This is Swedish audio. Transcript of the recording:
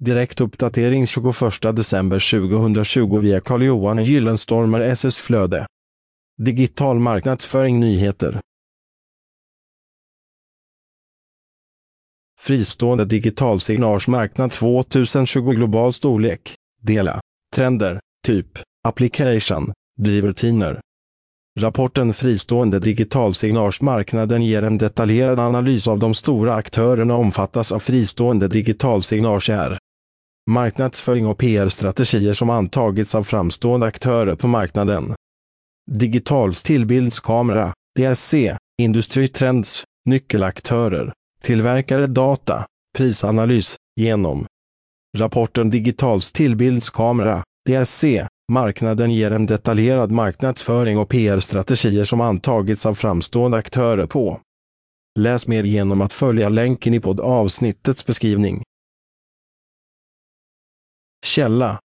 Direktuppdatering 21 december 2020 via Carl-Johan Gyllenstormer SS Flöde. Digital marknadsföring nyheter. Fristående digitalsignagemarknad 2020 global storlek. Dela. Trender. Typ. Application. Drivrutiner. Rapporten Fristående digitalsignagemarknaden ger en detaljerad analys av de stora aktörerna omfattas av fristående digitalsignage är marknadsföring och PR-strategier som antagits av framstående aktörer på marknaden. Digital stillbildskamera, DSC, Industritrends, nyckelaktörer, tillverkare data, prisanalys, genom rapporten Digital stillbildskamera, DSC, marknaden ger en detaljerad marknadsföring och PR-strategier som antagits av framstående aktörer på. Läs mer genom att följa länken i poddavsnittets beskrivning. Källa.